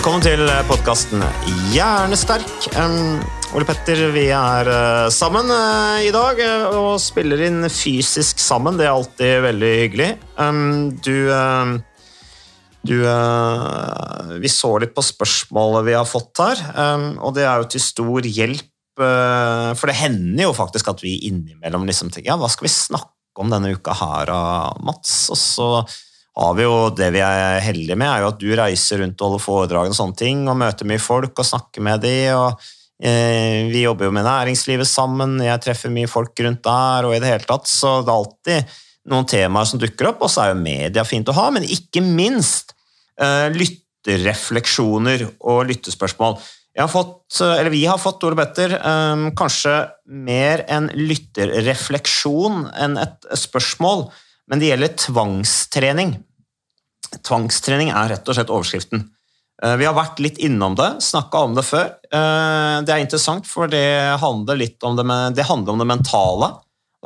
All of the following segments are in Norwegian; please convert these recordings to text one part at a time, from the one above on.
Velkommen til podkasten Hjernesterk. Ole Petter, vi er uh, sammen uh, i dag uh, og spiller inn fysisk sammen. Det er alltid veldig hyggelig. Du Du Vi så litt på spørsmålet vi har fått her, og det er jo til stor hjelp. for det hender jo faktisk at vi innimellom liksom tenker Ja, hva skal vi snakke om denne uka her, Mats? Og så har vi jo det vi er heldige med, er jo at du reiser rundt og holder foredrag og sånne ting, og møter mye folk og snakker med de, og eh, vi jobber jo med næringslivet sammen, jeg treffer mye folk rundt der, og i det hele tatt, så det er alltid noen temaer som dukker opp, og så er jo media fint å ha, men ikke minst eh, lytterrefleksjoner og lyttespørsmål. Har fått, eller vi har fått, Ole Petter, eh, kanskje mer en lytterrefleksjon enn et spørsmål, men det gjelder tvangstrening. Tvangstrening er rett og slett overskriften. Eh, Vi har vært litt innom det, snakka om det før. Eh, Det er interessant, for det handler litt om det, det, handler om det mentale.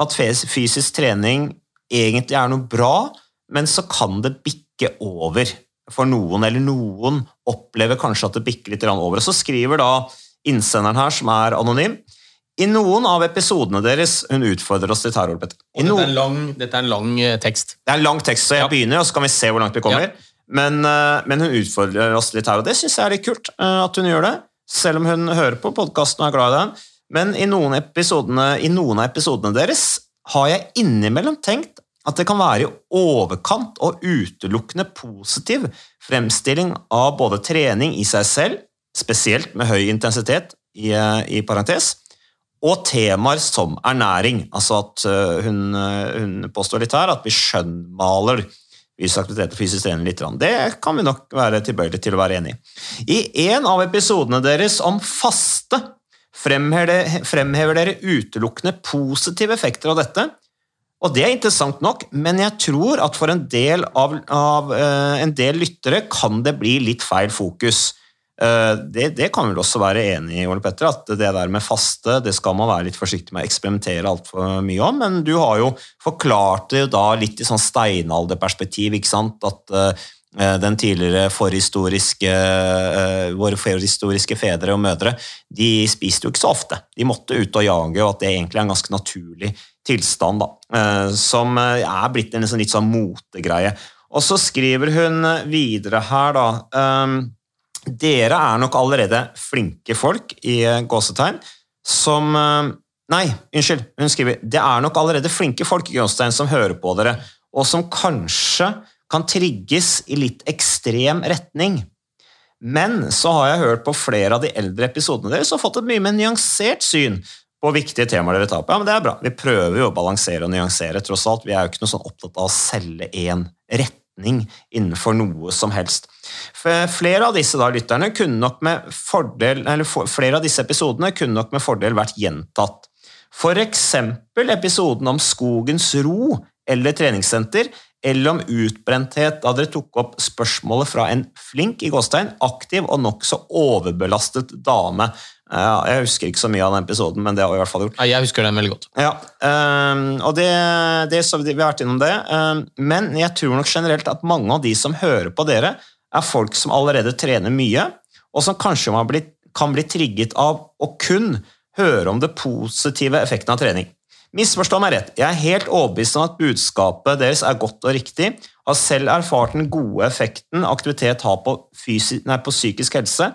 At fysisk trening egentlig er noe bra, men så kan det bikke over for noen, eller noen opplever kanskje at det bikker litt over. Og så skriver da innsenderen her, som er anonym, i noen av episodene deres Hun utfordrer oss til terror, Petter. Dette er en lang, dette er en lang eh, tekst. det er en lang tekst, så jeg Ja. begynner, og så kan vi se hvor langt vi kommer. Men, eh, men hun utfordrer oss litt her, og det syns jeg er litt kult eh, at hun gjør det. Selv om hun hører på podkasten og er glad i den. Men i noen, i noen av episodene deres har jeg innimellom tenkt at det kan være i overkant og utelukkende positiv fremstilling av både trening i seg selv, spesielt med høy intensitet, i, i parentes, og temaer som ernæring. Altså at øh, hun, øh, hun påstår litt her at vi skjønnmaler fysisk aktivitet og fysisk trening litt. Det kan vi nok være tilbøyelige til å være enig i. I en av episodene deres om faste fremhever dere, utelukkende positive effekter av dette. Og det er interessant nok, men jeg tror at for en del, av, av, øh, en del lyttere kan det bli litt feil fokus. Eh, Det, det kan vel også være enig i, Ole Petter, at det der med faste det skal man være litt forsiktig med å eksperimentere altfor mye om, men du har jo forklart det jo da litt i sånn steinalderperspektiv, ikke sant, at eh, den tidligere forhistoriske, eh, våre forhistoriske fedre og mødre, de spiste jo ikke så ofte. De måtte ut og jage, og at det egentlig er en ganske naturlig tilstand, da, som er blitt en liksom litt sånn motegreie. Og så skriver hun videre her, da ehm, dere er nok allerede flinke folk i eh, gåsetegn som eh, Nei, unnskyld. Hun skriver det er nok allerede flinke folk i som hører på dere, og som kanskje kan trigges i litt ekstrem retning. Men så har jeg hørt på flere av de eldre episodene deres og fått et mye mer nyansert syn på viktige temaer dere tar opp. Ja, men det er bra. Vi prøver jo å balansere og nyansere, tross alt. Vi er jo ikke noe sånn opptatt av å selge én retning innenfor noe som helst. Flere av disse da, lytterne kunne nok med fordel, eller flere av disse episodene kunne nok med fordel vært gjentatt. Eksempel episoden om skogens ro eller treningssenter, eller om utbrenthet, da dere tok opp spørsmålet fra en flink i Gåstein, aktiv og nokså overbelastet dame. Ja, Jeg husker ikke så mye av den episoden, men det har vi i hvert fall gjort. Ja, jeg husker den veldig godt. Ja, um, og det, det så vi, har vært innom det. Um, men jeg tror nok generelt at mange av de som hører på dere, er folk som allerede trener mye, og som kanskje blitt, kan bli trigget av å kun høre om det positive effekten av trening. Misforstå meg rett, jeg er helt overbevist om at budskapet deres er godt og riktig, har selv erfart den gode effekten aktivitet har på, fysi, nei, på psykisk helse,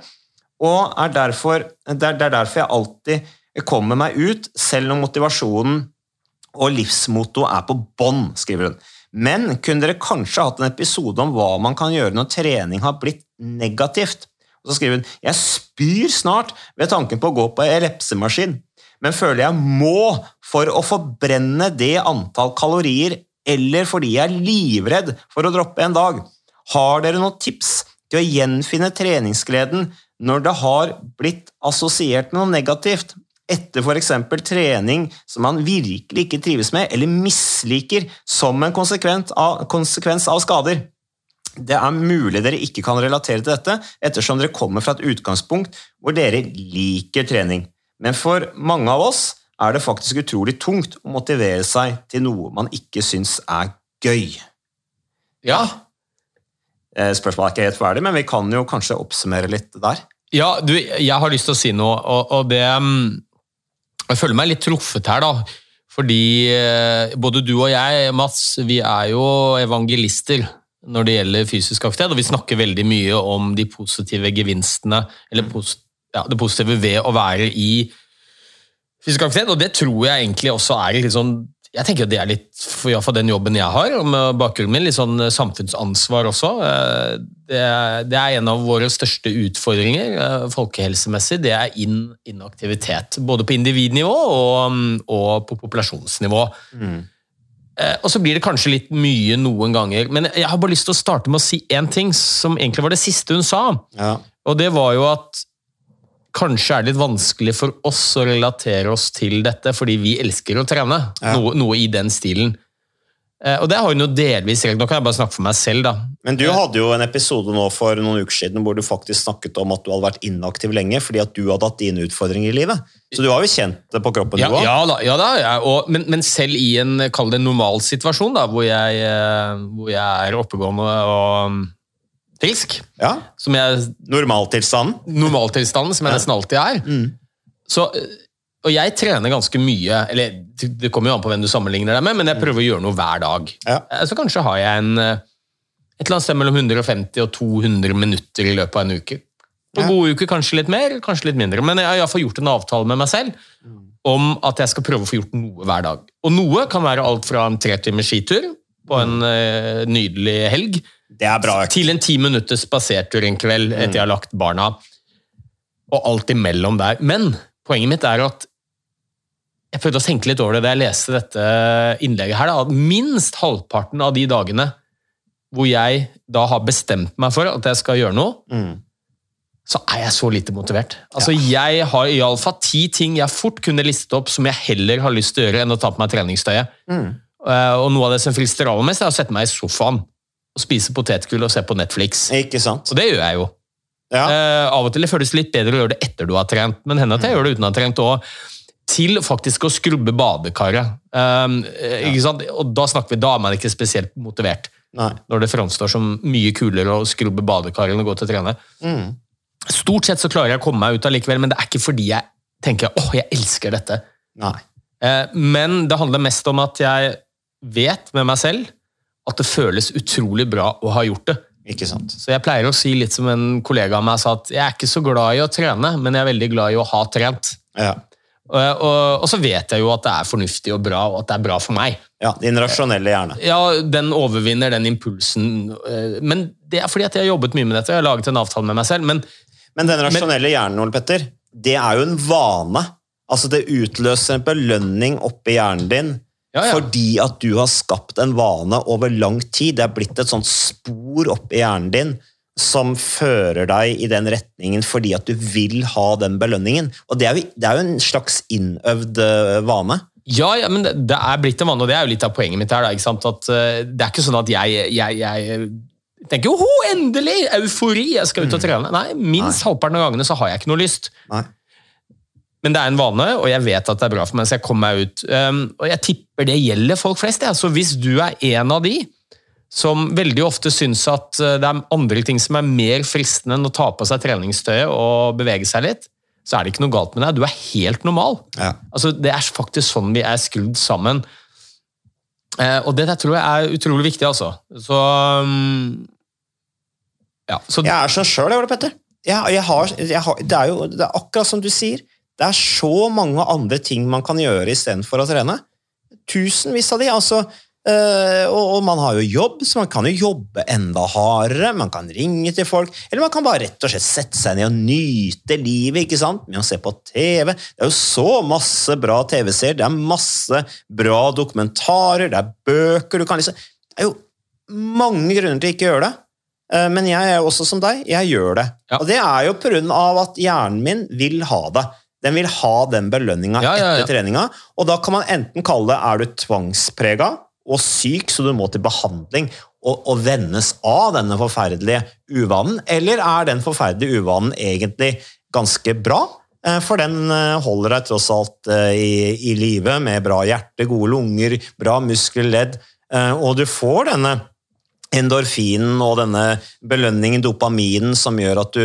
og er derfor, det, er, er derfor jeg alltid kommer meg ut, selv om motivasjonen og livsmotto er på bånn, skriver hun. Men kunne dere kanskje hatt en episode om hva man kan gjøre når trening har blitt negativt? Og så skriver hun jeg spyr snart ved tanken på å gå på ellipsemaskin, men føler jeg må for å forbrenne det antall kalorier, eller fordi jeg er livredd for å droppe en dag. Har dere noen tips til å gjenfinne treningsgleden når det har blitt assosiert med noe negativt? Etter f.eks. trening som man virkelig ikke trives med eller misliker som en av, konsekvens av skader. Det er mulig dere ikke kan relatere til dette, ettersom dere kommer fra et utgangspunkt hvor dere liker trening. Men for mange av oss er det faktisk utrolig tungt å motivere seg til noe man ikke syns er gøy. Ja. Eh, Spørsmålet er ikke helt ferdig, men vi kan jo kanskje oppsummere litt der. Ja, du, jeg har lyst til å si noe, og, og det mm, Jeg føler meg litt truffet her, da. Fordi eh, både du og jeg, Mats, vi er jo evangelister når det gjelder fysisk aktivitet, og vi snakker veldig mye om de positive gevinstene, eller pos ja, det positive ved å være i fysisk aktivitet, og det tror jeg egentlig også er litt sånn jeg tenker det er litt, for, iallfall den jobben jeg har, og med bakgrunnen min, litt sånn samfunnsansvar også. Eh, Det er, det er en av våre største utfordringer eh, folkehelsemessig. Det er inn, inaktivitet. Både på individnivå og, og på populasjonsnivå. Mm. Og så blir det kanskje litt mye noen ganger. Men jeg har bare lyst til å starte med å si én ting, som egentlig var det siste hun sa. Ja. Og det var jo at kanskje er det litt vanskelig for oss å relatere oss til dette, fordi vi elsker å trene. Ja. Noe, noe i den stilen. Eh, Og det har hun jo delvis rett. Nå kan jeg bare snakke for meg selv, da. Men du hadde jo en episode nå for noen uker siden hvor du faktisk snakket om at du hadde vært inaktiv lenge fordi at du hadde hatt dine utfordringer i livet. Så du har jo kjent det på kroppen, Ja, du òg. ja da, ja da ja, og, men, men selv i en kall det normal situasjon, da, hvor jeg, eh, hvor jeg er oppegående og frisk, Ja. som jeg Normaltilstanden. normaltilstanden, som jeg nesten alltid er. Mm. Så, eh, og jeg trener ganske mye, eller det kommer jo an på hvem du sammenligner deg med, men jeg prøver å gjøre noe hver dag. Ja. Eh, Så kanskje har jeg en, eh, et eller annet sted mellom 150 og 200 minutter i løpet av en uke. På Ja. gode uker kanskje litt mer, kanskje litt mindre. Men jeg har iallfall gjort en avtale med meg selv om at jeg skal prøve å få gjort noe hver dag. Og noe kan være alt fra en tre timers skitur på en nydelig helg, Det er bra til en ti minutters spasertur en kveld etter jeg har lagt barna. Og alt imellom der. Men poenget mitt er at jeg prøvde å tenke litt over det da jeg leste dette innlegget her. Da, at minst halvparten av de dagene hvor jeg da har bestemt meg for at jeg skal gjøre noe, Mm. så er jeg så lite motivert. Altså, Jeg har iallfall ti ting jeg fort kunne listet opp som jeg heller har lyst til å gjøre enn å ta på meg treningstøyet. Mm. Uh, og noe av det som frister aller mest, er å sette meg i sofaen og spise potetgull og se på Netflix. Ikke sant? Og det gjør jeg jo. Ja. Uh, av og til det føles litt bedre å gjøre det etter du har trent, men hender at jeg gjør det uten å ha trent òg. Til faktisk å skrubbe badekaret. Um, eh, ikke sant? Og da snakker vi, da er man ikke spesielt motivert. Nei. Når det framstår som mye kulere å skrubbe badekaret enn å gå til å trene. Mm. Stort sett så klarer jeg å komme meg ut allikevel, men det er ikke fordi jeg tenker åh, jeg elsker dette. Nei. Uh, Men det handler mest om at jeg vet med meg selv at det føles utrolig bra å ha gjort det. Ikke sant. Så jeg pleier å si litt som en kollega av meg sa, at jeg er ikke så glad i å trene, men jeg er veldig glad i å ha trent. Ja. Og, og, og så vet jeg jo at det er fornuftig og bra, og at det er bra for meg. ja. Din rasjonelle hjerne. Ja, den overvinner den impulsen. eh, Men det er fordi at jeg har jobbet mye med dette, og jeg har laget en avtale med meg selv. Men Men den rasjonelle hjernen, Ole Petter, det er jo en vane. Altså Det utløser en belønning oppi hjernen din Ja, ja. fordi at du har skapt en vane over lang tid. Det er blitt et sånt spor oppi hjernen din som fører deg i den retningen fordi at du vil ha den belønningen. Og det er jo, det er jo en slags innøvd eh, vane. ja, ja, men det, det er blitt en vane, og det er jo litt av poenget mitt her. Da? At uh, det er ikke sånn at jeg, jeg, jeg tenker åh, endelig! Eufori! Jeg skal ut og trene. Nei, minst halvparten av gangene så har jeg ikke noe lyst. Nei. Men det er en vane, og jeg vet at det er bra for meg, så jeg kommer meg ut. Um, og jeg tipper det gjelder folk flest. Ja. Så hvis du er en av de som veldig ofte syns at uh, det er andre ting som er mer fristende enn å ta på seg treningstøyet og bevege seg litt, så er det ikke noe galt med deg. Du er helt normal. Ja. Altså, det er faktisk sånn vi er skrudd sammen. Uh, og det der tror jeg er utrolig viktig, altså. Så um, Ja. Så, Jeg er sånn sjøl, jeg, Ole Petter. Jeg, jeg har, jeg har, det er jo det er akkurat som du sier. Det er så mange andre ting man kan gjøre istedenfor å trene. Tusenvis av de. altså øh, og, man har jo jobb, så man kan jo jobbe enda hardere. Man kan ringe til folk, eller man kan bare rett og slett sette seg ned og nyte livet ikke sant? med å se på TV. Det er jo så masse bra TV-serier, det er masse bra dokumentarer, det er bøker du kan lese. Det er jo mange grunner til ikke å gjøre det. Eh, Men jeg er jo også som deg, jeg gjør det. Ja. Og det er jo av at hjernen min vil ha det. Den vil ha den belønninga Ja, ja, ja. etter treninga. Og da kan man enten kalle det er du tvangsprega og syk, så du må til behandling og, og vennes av denne forferdelige uvanen, eller er den forferdelige uvanen egentlig ganske bra? Eh, For den eh, holder deg tross alt eh, i, i live med bra hjerte, gode lunger, bra muskelledd, og du får denne endorfinen og denne belønningen, dopaminen, som gjør at du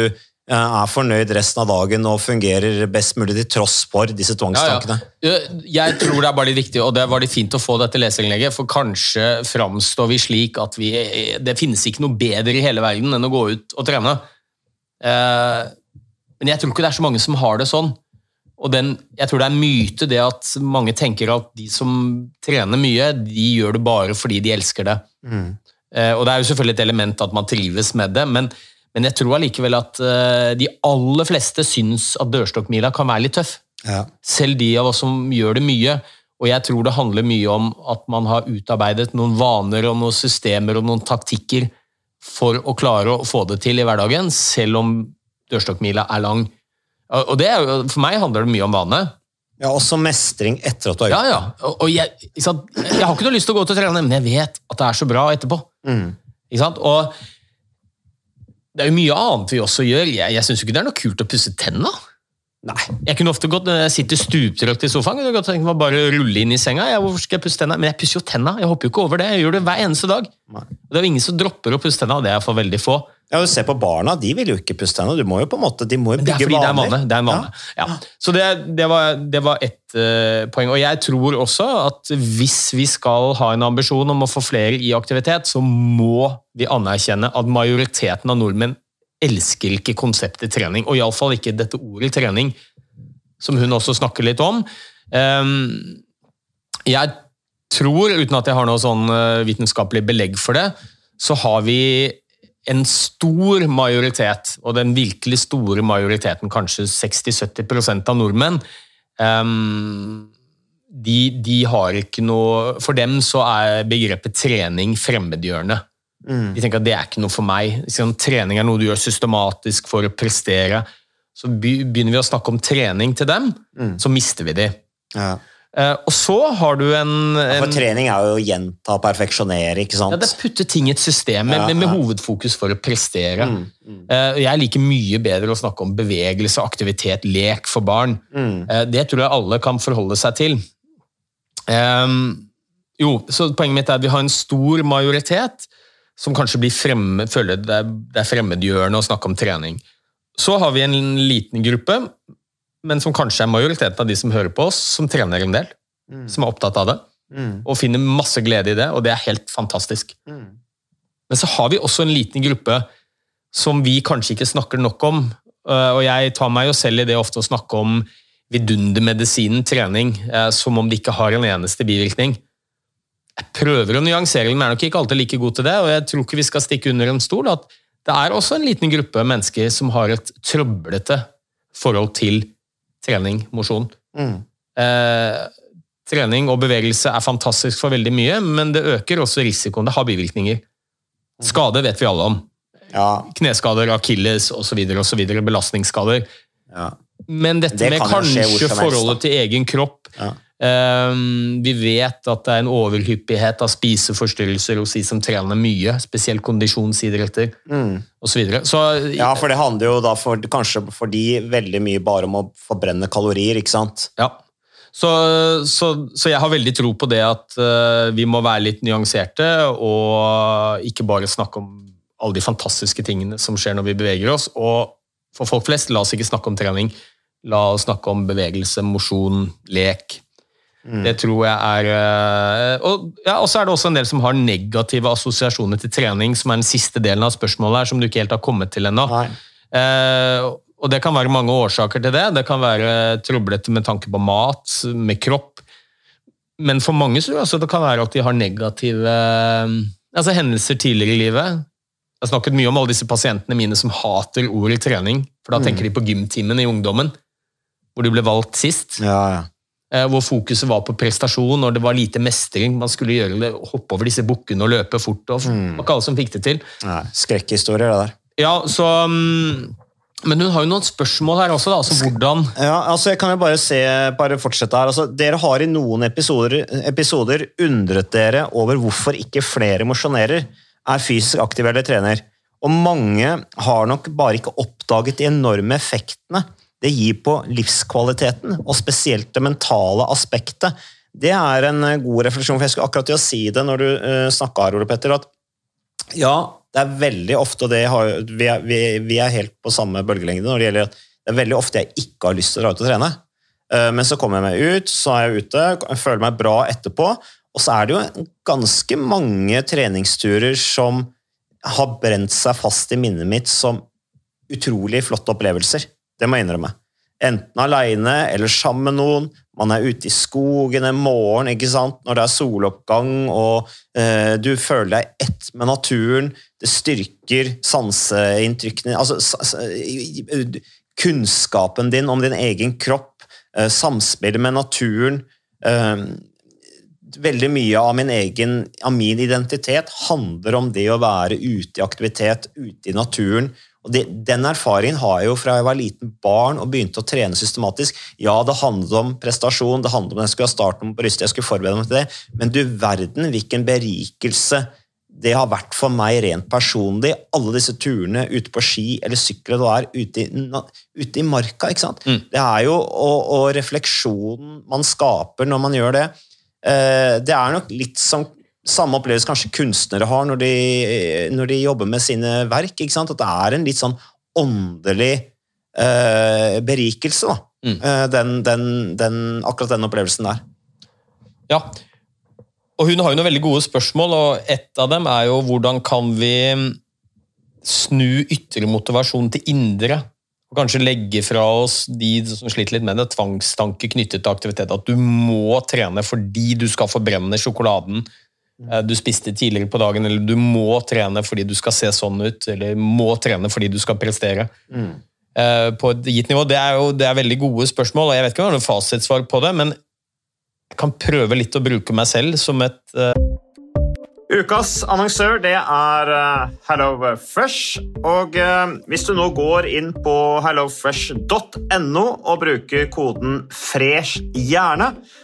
er fornøyd resten av dagen og fungerer best mulig til tross for disse tvangstankene. ja. Jeg tror det er bare litt viktig, og det var litt fint å få dette leserinnlegget, for kanskje framstår vi slik at vi, det finnes ikke noe bedre i hele verden enn å gå ut og trene. Eh, Men jeg tror ikke det er så mange som har det sånn. Og den, jeg tror det er myte det at mange tenker at de som trener mye, de gjør det bare fordi de elsker det. Mm. Og det er jo selvfølgelig et element at man trives med det, men, men jeg tror allikevel at eh, de aller fleste syns at dørstokkmila kan være litt tøff. Ja. Selv de av oss som gjør det mye. Og jeg tror det handler mye om at man har utarbeidet noen vaner og noen systemer og noen taktikker for å klare å få det til i hverdagen, selv om dørstokkmila er lang. Og og det er For meg handler det mye om vane. Ja, også mestring etter at du har gjort det. Ja, ja. Og, og jeg, jeg har ikke noe lyst til å gå til å trene, men jeg vet at det er så bra etterpå. Mm. Ikke sant? Og det er jo mye annet vi også gjør. Jeg, jeg syns ikke det er noe kult å pusse tenna. Nei. Jeg kunne ofte gått, når jeg sitter stuptrøkt i sofaen, kunne jeg godt tenkt meg bare å rulle inn i senga. Jeg, hvorfor skal jeg pusse tenna? Men jeg pusser jo tenna. Jeg hopper jo ikke over det. Jeg gjør det hver eneste dag. Nei. Det er jo ingen som dropper å pusse tenna, det er for veldig få. Ja, du ser på barna, de vil jo ikke puste tenna. Du må jo på en måte, de må jo Men det er fordi det er en vane. Det er en vane. Ja. Så det, det, var, det var ett uh, poeng. Og jeg tror også at hvis vi skal ha en ambisjon om å få flere i aktivitet, så må vi anerkjenne at majoriteten av nordmenn elsker ikke konseptet trening, og iallfall ikke dette ordet trening, som hun også snakker litt om. Ehm, jeg tror, uten at jeg har noe sånn eh, vitenskapelig belegg for det, så har vi en stor majoritet, og den virkelig store majoriteten, kanskje 60-70 av nordmenn, ehm, de, de har ikke noe For dem så er begrepet trening fremmedgjørende. De tenker at det er ikke noe for meg. Sånn, trening er noe du gjør systematisk for å prestere. Så begynner vi å snakke om trening til dem, så mister vi de. Ja. Eh, og så har du en, For trening er jo å gjenta og perfeksjonere, ikke sant? ja, Det er putte ting i et system med, Ja, med, med hovedfokus for å prestere. Mm, mm. Jeg liker mye bedre å snakke om bevegelse, aktivitet, lek for barn. Mm. Eh, Det tror jeg alle kan forholde seg til. Um, jo, så Poenget mitt er at vi har en stor majoritet som kanskje blir fremme, føler det er, det er fremmedgjørende å snakke om trening. Så har vi en liten gruppe, men som kanskje er majoriteten av de som hører på oss, som trener en del. Mm. Som er opptatt av det, Mm. og finner masse glede i det, og det er helt fantastisk. Mm. Men så har vi også en liten gruppe som vi kanskje ikke snakker nok om. eh, Og jeg tar meg jo selv i det ofte å snakke om vidundermedisinen trening eh, som om det ikke har en eneste bivirkning. Jeg prøver å nyansere men er nok ikke alltid like god til det. Og jeg tror ikke vi skal stikke under en stol at det er også en liten gruppe mennesker som har et trøblete forhold til trening, mosjon. Mm. Eh, trening og bevegelse er fantastisk for veldig mye, men det øker også risikoen. Det har bivirkninger. Skade vet vi alle om. Ja, Kneskader, akilles osv., belastningsskader. ja. Men dette Det med kanskje forholdet til egen kropp Ja. Ehm, Vi vet at det er en overhyppighet av spiseforstyrrelser hos de som trener mye, spesielt kondisjonsidretter Mm. osv. Så, videre. så ja, for det handler jo da for, kanskje for de veldig mye bare om å forbrenne kalorier, ikke sant? Ja. Så, så, så jeg har veldig tro på det at uh, vi må være litt nyanserte, og ikke bare snakke om alle de fantastiske tingene som skjer når vi beveger oss. Og for folk flest, la oss ikke snakke om trening. La oss snakke om bevegelse, mosjon, lek. Det tror jeg er eh, Og ja, så er det også en del som har negative assosiasjoner til trening, som er den siste delen av spørsmålet her, som du ikke helt har kommet til ennå. Eh, og det kan være mange årsaker til det. Det kan være trøblete med tanke på mat, med kropp. Men for mange så også det kan være at de har negative eh, altså hendelser tidligere i livet. Jeg har snakket mye om alle disse pasientene mine som hater ordet trening, for da tenker de på gymtimen i ungdommen, hvor de ble valgt sist. Ja, ja. Eh, Hvor fokuset var på prestasjon, og det var lite mestring. Man skulle gjøre det, hoppe over disse bukkene og løpe fort. og Det var ikke alle som fikk det til. Nei, Skrekkhistorier, det der. Ja, så mm, Men hun har jo noen spørsmål her også, da. Altså hvordan Ja, altså jeg kan jo bare se, bare fortsette her. Altså, dere har i noen episoder, episoder undret dere over hvorfor ikke flere mosjonerer, er fysisk aktive eller trener. Og mange har nok bare ikke oppdaget de enorme effektene det gir på livskvaliteten, og spesielt det mentale aspektet. Det er en eh, god refleksjon, for jeg skulle akkurat til å si det når du uh, snakka her, Ole Petter, at ja, det er veldig ofte, og det har, vi, er, vi, vi er helt på samme bølgelengde når det gjelder at det er veldig ofte jeg ikke har lyst til å dra ut og trene. Eh, Men så kommer jeg meg ut, så er jeg ute, føler meg bra etterpå. Og så er det jo ganske mange treningsturer som har brent seg fast i minnet mitt som utrolig flotte opplevelser. Det må jeg innrømme. Enten alene eller sammen med noen. Man er ute i skogen en morgen ikke sant? når det er soloppgang, og eh, du føler deg ett med naturen. Det styrker sanseinntrykkene altså, Kunnskapen din om din egen kropp, eh, samspillet med naturen. Eh, veldig mye av min egen av min identitet handler om det å være ute i aktivitet, ute i naturen. Og det, Den erfaringen har jeg jo fra jeg var liten barn og begynte å trene systematisk. Ja, det handlet om prestasjon, det handlet om at jeg skulle ha starten på brystet, jeg skulle forberede meg til det, men du verden hvilken berikelse det har vært for meg rent personlig, alle disse turene ute på ski eller sykkel, og er ute i, ute i marka. ikke sant? Det er jo, og, og refleksjonen man skaper når man gjør det, eh, det er nok litt som samme opplevelse kanskje kunstnere har når de, når de jobber med sine verk. At det er en litt sånn åndelig eh, berikelse, da. Mm. den, den, den, akkurat den opplevelsen der. Ja. Og hun har jo noen veldig gode spørsmål, og ett av dem er jo hvordan kan vi snu ytre motivasjon til indre? Og kanskje legge fra oss de som sliter litt med det, tvangstanker knyttet til aktivitet. At du må trene fordi du skal forbrenne sjokoladen eh, du spiste tidligere på dagen, eller du må trene fordi du skal se sånn ut, eller må trene fordi du skal prestere. Mm. På et gitt nivå. Det er jo det er veldig gode spørsmål, og jeg vet ikke om jeg har noe fasitsvar på det, men jeg kan prøve litt å bruke meg selv som et uh... Ukas annonsør det er eh, HelloFresh. Og eh, hvis du nå går inn på hellofresh.no og bruker koden 'fresh hjerne',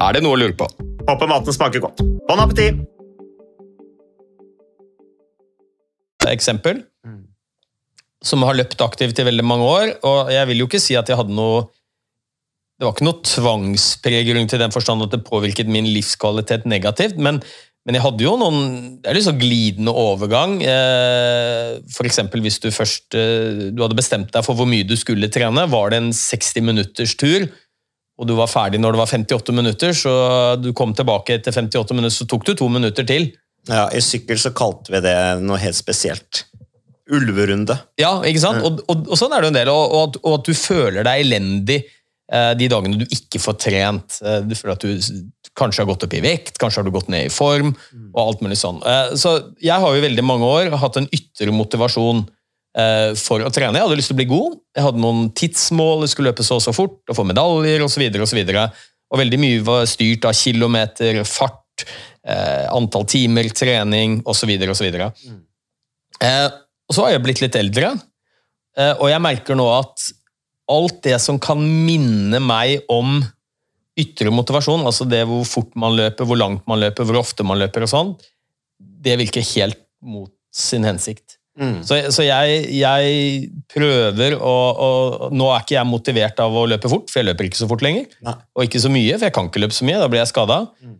Er det noe å lure på? Håper maten smaker godt. Bon appétit! eksempel, som har løpt aktivt i veldig mange år. Og jeg vil jo ikke si at jeg hadde noe Det var ikke noe tvangspreg rundt i den forstand at det påvirket min livskvalitet negativt, men, men jeg hadde jo noen Det er sånn glidende overgang. F.eks. for eksempel hvis du først eh, Du hadde bestemt deg for hvor mye du skulle trene. Var det en 60 minutters tur, og du var ferdig når det var 58 minutter, så du kom tilbake etter 58 minutter, så tok du to minutter til. Ja, I sykkel så kalte vi det noe helt spesielt. Ulverunde. Ja, ikke sant? Og, og, og sånn er det en del, og, at, og at du føler deg elendig eh, de dagene du ikke får trent. Eh, du føler at du kanskje har gått opp i vekt, kanskje har du gått ned i form, og alt mulig sånn. Eh, så jeg har jo veldig mange år hatt en ytre motivasjon for å trene. Jeg hadde lyst til å bli god, jeg hadde noen tidsmål, jeg skulle løpe så og så fort, og få medaljer osv. Og, så videre, og veldig mye var styrt av kilometer, fart, eh, antall timer, trening osv. Og, Eh, og så har jeg blitt litt eldre, eh, og jeg merker nå at alt det som kan minne meg om ytre motivasjon, altså det hvor fort man løper, hvor langt man løper, hvor ofte man løper og sånn, det virker helt mot sin hensikt. Mm. Så, så jeg, jeg prøver å, å Nå er ikke jeg motivert av å løpe fort, for jeg løper ikke så fort lenger. Nei. Og ikke så mye, for jeg kan ikke løpe så mye, da blir jeg skada. Mm.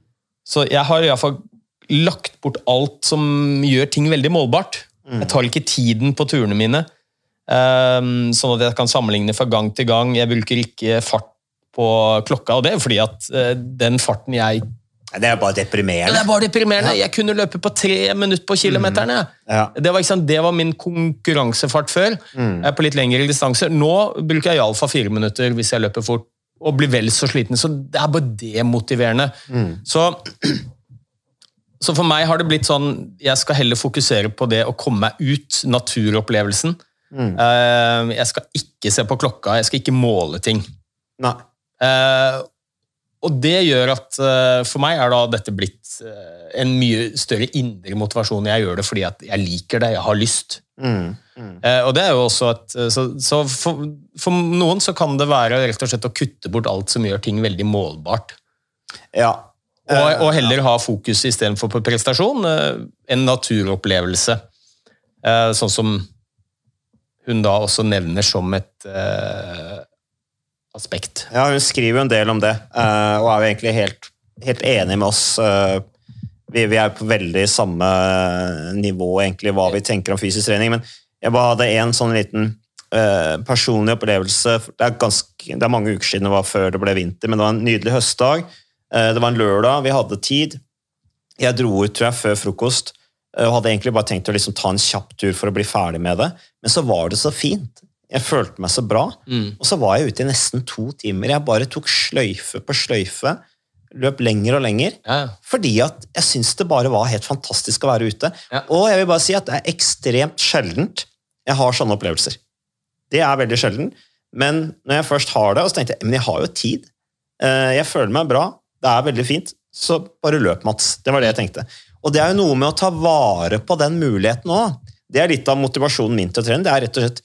Så jeg har i hvert fall lagt bort alt som gjør ting veldig målbart. Mm. Jeg tar ikke tiden på turene mine, um, sånn at jeg kan sammenligne fra gang til gang. Jeg bruker ikke fart på klokka, og det er fordi at uh, den farten jeg Det er bare ja, deprimerende. Det bare deprimerende. Jeg kunne løpe på tre minutter på kilometeren. Mm. Ja. Det, var, sant, det var min konkurransefart før, Mm. er på litt lengre distanser. Nå bruker jeg iallfall fire minutter hvis jeg løper fort, og blir vel så sliten. Så det er bare demotiverende. Mm. Så, så for meg har det blitt sånn Jeg skal heller fokusere på det å komme meg ut, naturopplevelsen. Mm. Eh, Jeg skal ikke se på klokka, jeg skal ikke måle ting. Nei. Og det gjør at eh, for meg er da dette blitt eh, en mye større indre motivasjon. Jeg gjør det fordi at jeg liker det, jeg har lyst. Mm. Mm. Eh, og det er jo også at, så, så for, for noen så kan det være rett og slett å kutte bort alt som gjør ting veldig målbart. Ja. Og, og heller ha fokus istedenfor på prestasjon. En naturopplevelse. Sånn som hun da også nevner som et aspekt. Ja, hun skriver jo en del om det, eh, og er jo egentlig helt, helt enig med oss. eh, Vi, vi er på veldig samme nivå, egentlig, hva vi tenker om fysisk trening. Men jeg bare hadde en sånn liten eh, personlig opplevelse. Det er, ganske, det er mange uker siden det var før det ble vinter, men det var en nydelig høstdag. Eh, det var en lørdag, vi hadde tid. Jeg dro ut tror jeg, før frokost eh, og hadde egentlig bare tenkt å liksom ta en kjapp tur for å bli ferdig med det. Men så var det så fint. Jeg følte meg så bra. Og så var jeg ute i nesten to timer. Jeg bare tok sløyfe på sløyfe. Løp lenger og lenger. Ja. Fordi at jeg syns det bare var helt fantastisk å være ute. Ja. Og jeg vil bare si at det er ekstremt sjeldent jeg har sånne opplevelser. Det er veldig sjelden. Men når jeg først har det, og så tenkte jeg men jeg har jo tid. Eh, Jeg føler meg bra. Det er veldig fint. Så bare løp, Mats. Det var det jeg tenkte. Og det er jo noe med å ta vare på den muligheten òg. Det er litt av motivasjonen min til å trene. Det er rett og slett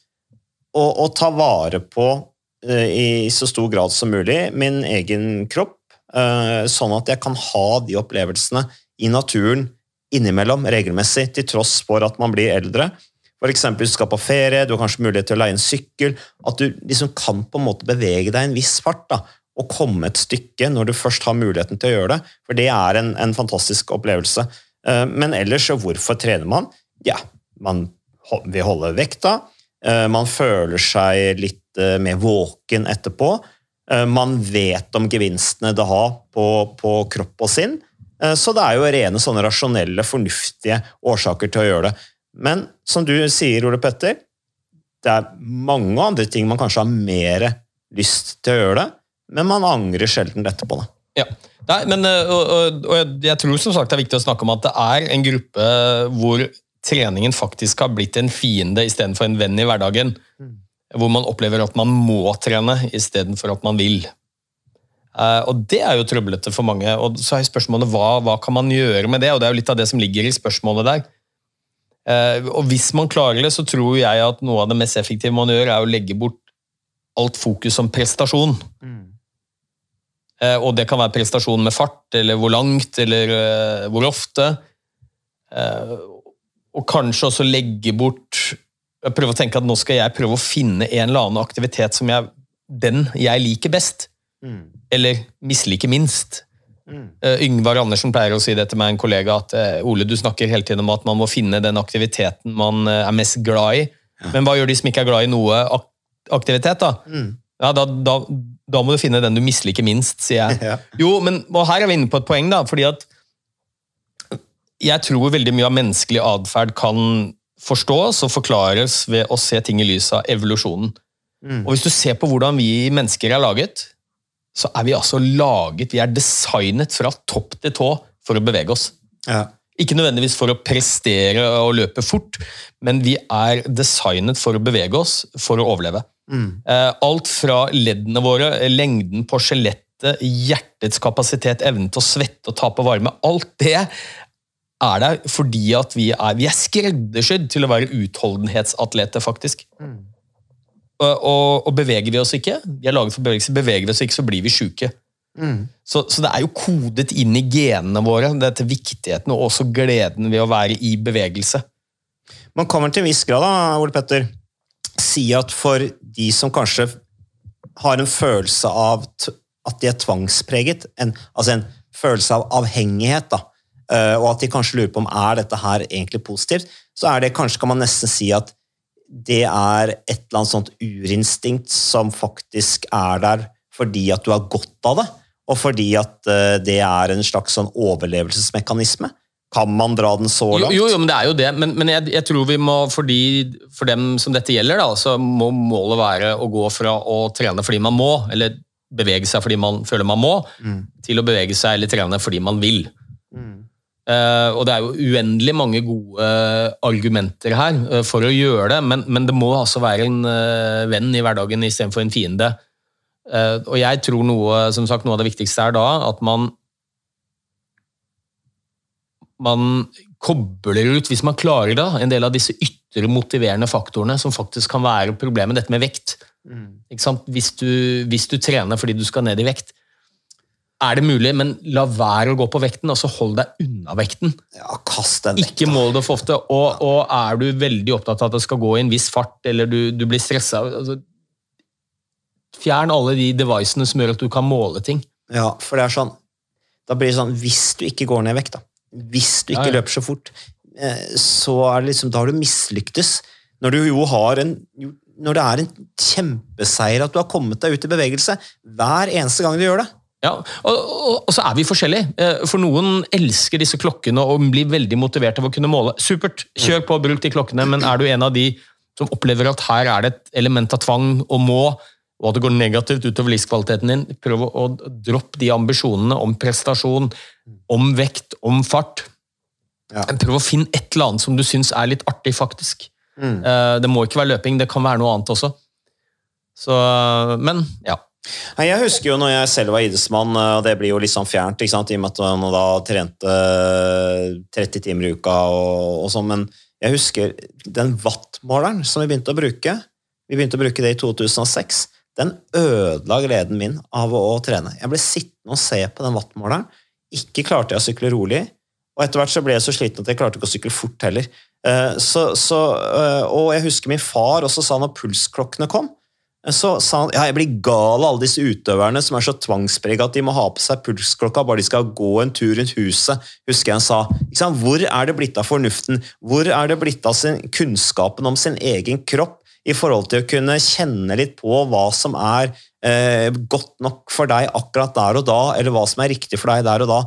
å, å ta vare på eh, i så stor grad som mulig min egen kropp, eh, sånn at jeg kan ha de opplevelsene i naturen innimellom, regelmessig, til tross for at man blir eldre. Hvis du skal på ferie, du har kanskje mulighet til å leie en sykkel. At du liksom kan på en måte bevege deg i en viss fart da, og komme et stykke når du først har muligheten til å gjøre det. For det er en, en fantastisk opplevelse. Eh, Men ellers, hvorfor trener man? Ja, man vil holde vekta. Eh, Man føler seg litt eh, mer våken etterpå. Eh, Man vet om gevinstene det har på, på kropp og sinn. Så det er jo rene sånne rasjonelle, fornuftige årsaker til å gjøre det. Men som du sier, Ole Petter, det er mange andre ting man kanskje har mer lyst til å gjøre det, men man angrer sjelden etterpå. det. Ja. Nei, men, og, og, og jeg tror som sagt det er viktig å snakke om at det er en gruppe hvor treningen faktisk har blitt en fiende istedenfor en venn i hverdagen. Hvor man opplever at man må trene istedenfor at man vil. Eh, og Det er jo trøblete for mange. og så er spørsmålet hva, hva kan man gjøre med det? og Det er jo litt av det som ligger i spørsmålet der. Eh, og Hvis man klarer det, så tror jeg at noe av det mest effektive man gjør, er å legge bort alt fokus som prestasjon. Mm. Og det kan være prestasjon med fart, eller hvor langt, eller eh, hvor ofte. Og kanskje også legge bort Prøve å tenke at nå skal jeg prøve å finne en eller annen aktivitet som jeg, den jeg liker best. Eller misliker minst. Eh, Yngvar Andersen pleier å si det til meg, en kollega, at uh, Ole, du snakker hele tiden om at man må finne den aktiviteten man uh, er mest glad i. Men hva gjør de som ikke er glad i noe ak aktivitet, da? Ja, da, da? Da må du finne den du misliker minst, sier jeg. Ja. Jo, men og her er vi inne på et poeng, da. fordi at jeg tror veldig mye av menneskelig atferd kan forstås og forklares ved å se ting i lys av evolusjonen. Og hvis du ser på hvordan vi mennesker er laget, så er vi altså laget, vi er designet fra topp til tå for å bevege oss. Ja. Ikke nødvendigvis for å prestere og løpe fort, men vi er designet for å bevege oss for å overleve. Mm. Alt fra leddene våre, lengden på skjelettet, hjertets kapasitet, evnen til å svette og tape varme, alt det er der fordi at vi er, vi er skreddersydd til å være utholdenhetsatleter, faktisk. Og, og, og beveger vi oss ikke, vi er laget for bevegelse, beveger vi oss ikke, så blir vi sjuke. Så, så det er jo kodet inn i genene våre, dette viktigheten og også gleden ved å være i bevegelse. Man kan vel til en viss grad, da, Ole Petter, si at for de som kanskje har en følelse av at de er tvangspreget, en, altså en følelse av avhengighet, da, og at de kanskje lurer på om er dette her egentlig positivt, så er det kanskje kan man nesten si at det er et eller annet sånt urinstinkt som faktisk er der fordi at du har godt av det, og fordi at eh, det er en slags sånn overlevelsesmekanisme. Kan man dra den så langt? jo, jo men det er jo det. Men, men jeg, jeg tror vi må, fordi, for dem som dette gjelder, da, så må målet være å gå fra å trene fordi man må, eller bevege seg fordi man føler man må, til å bevege seg eller trene fordi man vil. Eh, og det er jo uendelig mange gode argumenter her eh, for å gjøre det, men, men det må altså være en eh, venn i hverdagen istedenfor en fiende. Eh, og jeg tror noe, som sagt, noe av det viktigste er da at man man kobler ut, hvis man klarer det, en del av disse ytre motiverende faktorene som faktisk kan være problemet, dette med vekt. Sant? Hvis, du, hvis du trener fordi du skal ned i vekt, er det mulig, men la være å gå på vekten, og så hold deg unna vekten. Ja, kast den vekk. Ikke mål det for ofte. Og, og er du veldig opptatt av at det skal gå i en viss fart, eller du, du blir stressa altså, Fjern alle de devicene som gjør at du kan måle ting. Ja, for det er sånn Da blir det sånn Hvis du ikke går ned i vekt, da. Hvis du ikke Ja, ja. løper så fort, eh, så er det liksom Da har du mislyktes. Når du jo har en Når det er en kjempeseier at du har kommet deg ut i bevegelse hver eneste gang du gjør det. Ja, og, og, og så er vi forskjellige. Eh, For noen elsker disse klokkene og blir veldig motivert av å kunne måle. Supert, kjør på, bruk de klokkene, men er du en av de som opplever at her er det et element av tvang og må, og at det går negativt utover livskvaliteten din, prøv å, å droppe de ambisjonene om prestasjon, om vekt, om fart. Ja. Prøv å finne et eller annet som du syns er litt artig, faktisk. Mm. Eh, Det må ikke være løping, det kan være noe annet også. Så, men, ja. Jeg husker jo når jeg selv var idrettsmann, eh, og det blir jo litt sånn fjernt, i og med at man da trente eh, 30 timer i uka og, og sånn, men jeg husker den wattmåleren som vi begynte å bruke. vi begynte å bruke det i 2006, den ødela gleden min av å, å trene. Jeg ble sittende og se på den wattmåleren. Ikke klarte jeg å sykle rolig. Og etter hvert så ble jeg så sliten at jeg klarte ikke å sykle fort heller. Eh, Så, så, eh, og jeg husker min far også sa når pulsklokkene kom, eh, så sa han ja, jeg blir gal av alle disse utøverne som er så tvangsprega at de må ha på seg pulsklokka bare de skal gå en tur rundt huset. husker jeg han sa. Hvor er det blitt av fornuften? Hvor er det blitt av sin, kunnskapen om sin egen kropp i forhold til å kunne kjenne litt på hva som er eh, godt nok for deg akkurat der og da, eller hva som er riktig for deg der og da?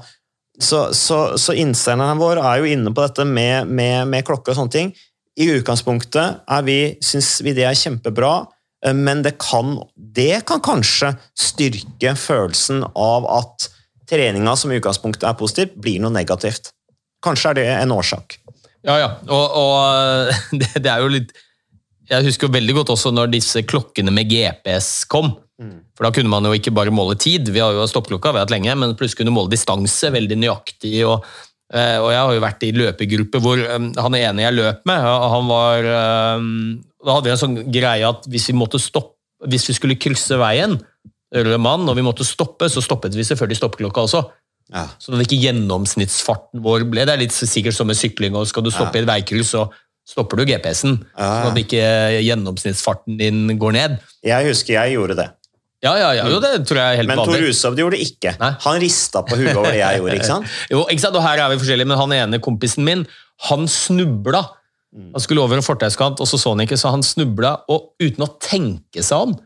Så, så, så innsenderen vår er jo inne på dette med, med, med klokke og sånne ting. I utgangspunktet er syns vi det er kjempebra, men det kan, det kan kanskje styrke følelsen av at treninga som i utgangspunktet er positivt, blir noe negativt. Kanskje er det en årsak. Ja, ja. Og, og det, det er jo litt Jeg husker jo veldig godt også når disse klokkene med GPS kom. For da kunne man jo ikke bare måle tid, vi har jo stoppklokka vi har hatt lenge, men plutselig kunne måle distanse veldig nøyaktig. og eh, og jeg har jo vært i løpegruppe hvor eh, han ene jeg løp med, han var eh, Da hadde vi en sånn greie at hvis vi måtte stoppe Hvis vi skulle krysse veien, eller mann, og vi måtte stoppe, så stoppet vi selvfølgelig stoppeklokka også. Ja. Så det ikke gjennomsnittsfarten vår ble Det er litt sikkert som med sykling, og skal du stoppe i et veikryss, så stopper du GPS-en. Ja. Sånn at ikke gjennomsnittsfarten din går ned. Jeg husker jeg gjorde det. Ja, ja, ja, jo, det tror jeg er helt Men Tor vanlig. Hushov gjorde det ikke. Nei. Han rista på huet over det jeg gjorde. ikke sant? Jo, ikke sant? Og her er vi forskjellige, men han ene kompisen min, han snubla. Han skulle over en fortauskant, og så så han ikke, så han snubla, og uten å tenke seg om,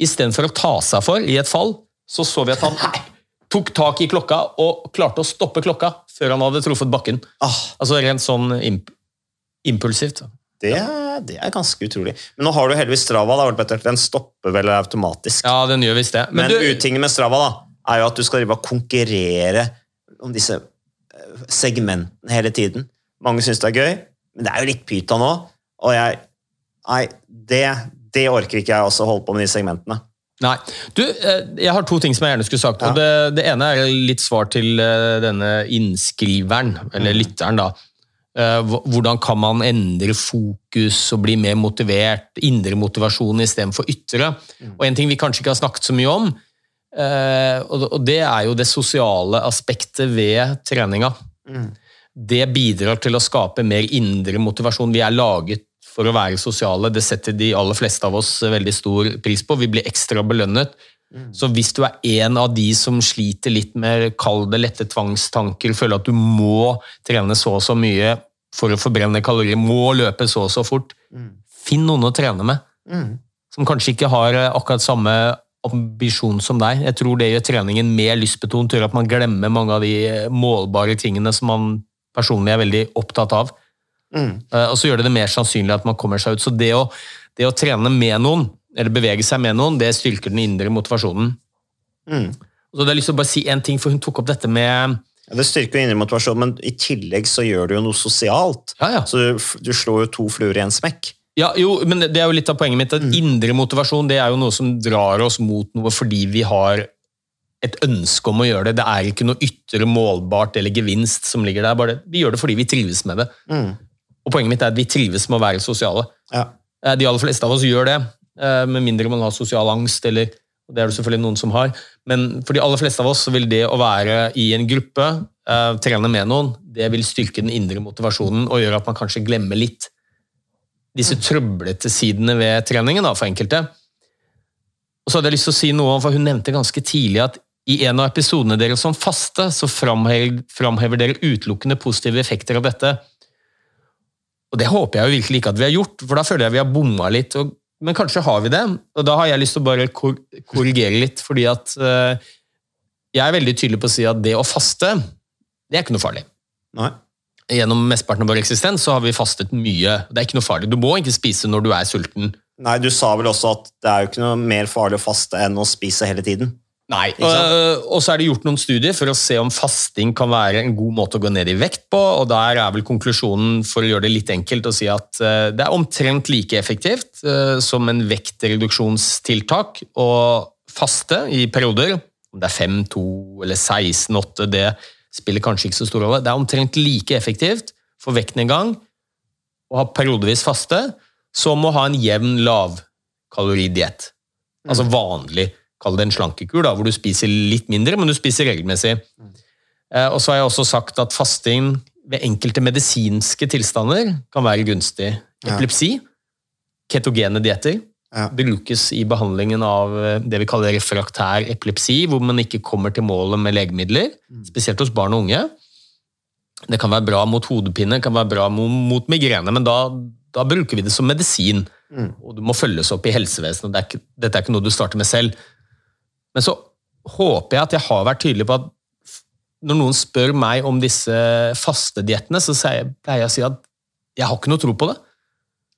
istedenfor å ta seg for i et fall, så så vi at han tok tak i klokka og klarte å stoppe klokka før han hadde truffet bakken. Ah, Altså rent sånn imp impulsivt. det, er- det er ganske utrolig. Men nå har du heldigvis Strava. Da, Den stopper vel automatisk. Ja, den gjør visst det. Men Men, du, utingen med Strava da, er jo at du skal drive og konkurrere om disse eh, segmentene hele tiden. Mange syns det er gøy, men det er jo litt pyton nå. Og jeg Nei, det, det orker ikke jeg også holde på med de segmentene. Nei. Du, eh, jeg har to ting som jeg gjerne skulle sagt. Ja. og det, det ene er litt svar til eh, denne innskriveren, eller Mm. lytteren. da. Eh, Hvordan kan man endre fokus og bli mer motivert? Indre motivasjon istedenfor ytre. Mm. Og En ting vi kanskje ikke har snakket så mye om, og det er jo det sosiale aspektet ved treninga. Mm. Det bidrar til å skape mer indre motivasjon. Vi er laget for å være sosiale. Det setter de aller fleste av oss veldig stor pris på. Vi blir ekstra belønnet. Så hvis du er en av de som sliter litt med kall det lette tvangstanker, føler at du må trene så og så mye for å forbrenne kalorier, må løpe så og så fort, finn noen å trene med. Som kanskje ikke har eh, akkurat samme ambisjon som deg. Jeg tror det gjør treningen mer lystbetont, gjør at man glemmer mange av de eh, målbare tingene som man personlig er veldig opptatt av. Mm. Eh, Og så gjør det det mer sannsynlig at man kommer seg ut. Så det å, det å trene med noen, eller bevege seg med noen, det styrker den indre motivasjonen. Mm. Så det jeg lyst til å bare si en ting, for hun tok opp dette med Ja, det styrker indre motivasjon, men i tillegg så gjør det jo noe sosialt. Ja, ja. Så du, du slår jo to fluer i en smekk. Ja, jo, men det er jo litt av poenget mitt. at Indre motivasjon det er jo noe som drar oss mot noe fordi vi har et ønske om å gjøre det. Det er ikke noe ytre målbart eller gevinst som ligger der. Bare, vi gjør det fordi vi trives med det. Mm. Og Poenget mitt er at vi trives med å være sosiale. Ja. Eh, De aller fleste av oss gjør det, eh, med mindre man har sosial angst, eller det er det selvfølgelig noen som har. Men for de aller fleste av oss vil det å være i en gruppe, eh, trene med noen, det vil styrke den indre motivasjonen og gjøre at man kanskje glemmer litt disse trøblete sidene ved treningen da, for enkelte. Og så hadde jeg lyst til å si noe om, for Hun nevnte ganske tidlig at i en av episodene deres som faste, så framhever dere utelukkende positive effekter av dette. Og Det håper jeg jo virkelig ikke at vi har gjort, for da føler jeg vi har bomma litt. Og, men kanskje har vi det, og da har jeg lyst til å bare kor korrigere litt. fordi at uh, jeg er veldig tydelig på å si at det å faste, det er ikke noe farlig. Nei. Gjennom mesteparten av vår eksistens så har vi fastet mye. Det er ikke noe farlig. Du må ikke spise når du er sulten. Nei, du sa vel også at det er jo ikke noe mer farlig å faste enn å spise hele tiden. Nei, Ikke og, så er det gjort noen studier for å se om fasting kan være en god måte å gå ned i vekt på, og der er vel konklusjonen, for å gjøre det litt enkelt, å si at eh, det er omtrent like effektivt eh, som en vektreduksjonstiltak å faste i perioder, om det er 5, 2 eller 16, 8, det spiller kanskje ikke så stor rolle. Det er omtrent like effektivt for vektnedgang å ha periodevis faste som å ha en jevn lav kaloridiett. Altså vanlig, kall det en slankekur, da, hvor du spiser litt mindre, men du spiser regelmessig. Eh, og så har jeg også sagt at fasting ved enkelte medisinske tilstander kan være gunstig. Epilepsi, ketogene dietter, Ja. brukes i behandlingen av eh, det vi kaller refraktær epilepsi, hvor man ikke kommer til målet med legemidler, spesielt hos barn og unge. Det kan være bra mot hodepine, kan være bra mo- mot migrene, men da, da bruker vi det som medisin. Og det må følges opp i helsevesenet. Det er ikke, dette er ikke noe du starter med selv. Men så håper jeg at jeg har vært tydelig på at når noen spør meg om disse fastediettene, så pleier jeg å si at jeg har ikke noe tro på det.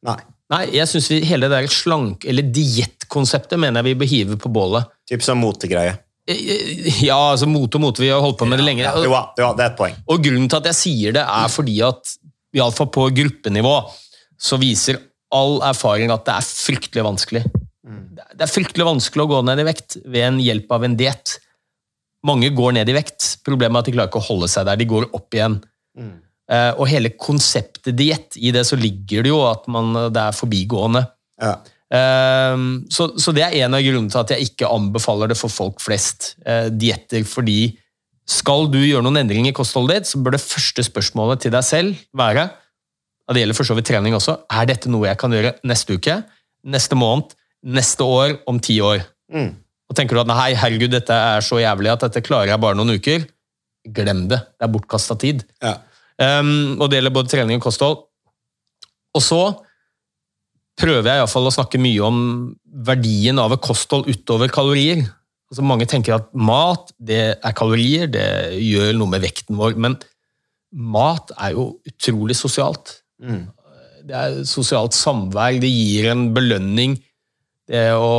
Nei. Nei, jeg synes hele det der slank- eller diettkonseptet mener jeg vi bør hive på bålet. Typ som motegreie. Eh, Ja, altså mote og mote, vi har holdt på med det lenge. Ja, jo, ja, det er et poeng. Og grunnen til at jeg sier det, er fordi at iallfall på gruppenivå så viser all erfaring at det er fryktelig vanskelig. Det er fryktelig vanskelig å gå ned i vekt ved en hjelp av en diett. Mange går ned i vekt. Problemet er at de klarer ikke å holde seg der. De går opp igjen. Eh, Og hele konseptet diett, i det så ligger det jo at man, det er forbigående. Ja. Ehm, så, så det er en av grunnene til at jeg ikke anbefaler det for folk flest. Uh, dietter, fordi skal du gjøre noen endringer i kostholdet ditt, så bør det første spørsmålet til deg selv være og det gjelder for så vidt trening også, er dette noe jeg kan gjøre neste uke, neste måned, neste år, om ti år? Mm. Og tenker du at nei, herregud, dette er så jævlig at dette klarer jeg bare noen uker, glem det. Det er bortkasta tid. Ja. Um, og det gjelder både trening og kosthold. Og så prøver jeg i hvert fall å snakke mye om verdien av et kosthold utover kalorier. Altså mange tenker at mat det er kalorier, det gjør noe med vekten vår. Men mat er jo utrolig sosialt. Mm. Det er sosialt samvær, det gir en belønning. Det å,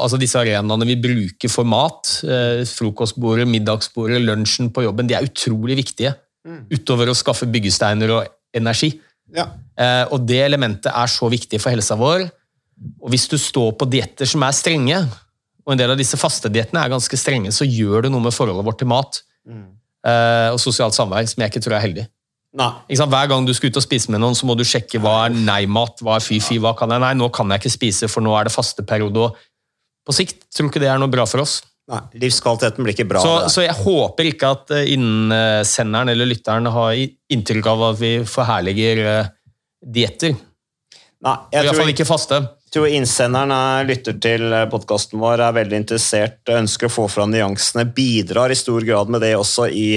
altså disse arenaene vi bruker for mat, eh, frokostbordet, middagsbordet, lunsjen på jobben, de er utrolig viktige. Utover å skaffe byggesteiner og energi. Ja. Eh, og det elementet er så viktig for helsa vår. Og hvis du står på dietter som er strenge, og en del av disse fastediettene er ganske strenge, så gjør det noe med forholdet vårt til mat mm. og sosialt samvær som jeg ikke tror er heldig. Nei. Hver gang du skal ut og spise med noen, så må du sjekke hva er nei-mat, hva er fy-fy, hva kan jeg Nei, nå kan jeg ikke spise, for nå er det fasteperiode. Og på sikt tror ikke det er noe bra for oss. Nei. Livskvaliteten blir ikke bra. Så, så jeg håper ikke at eh, innsenderen eller lytteren har inntrykk av at vi forherliger uh, dietter. Nei, I hvert fall ikke faste. Jeg tror innsenderen er, lytter til podkasten vår, er veldig interessert, ønsker å få fram nyansene, bidrar i stor grad med det også i,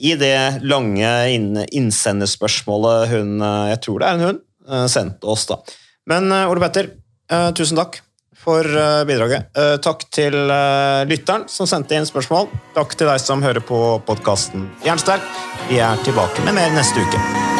i det lange inn, innsenderspørsmålet hun, eh, jeg tror det er en hun, eh, sendte oss. da. Men eh, Ole Petter, tusen takk for bidraget. Takk til lytteren som sendte inn spørsmål. Takk til deg som hører på podkasten Jernsterk. Vi er tilbake med mer neste uke.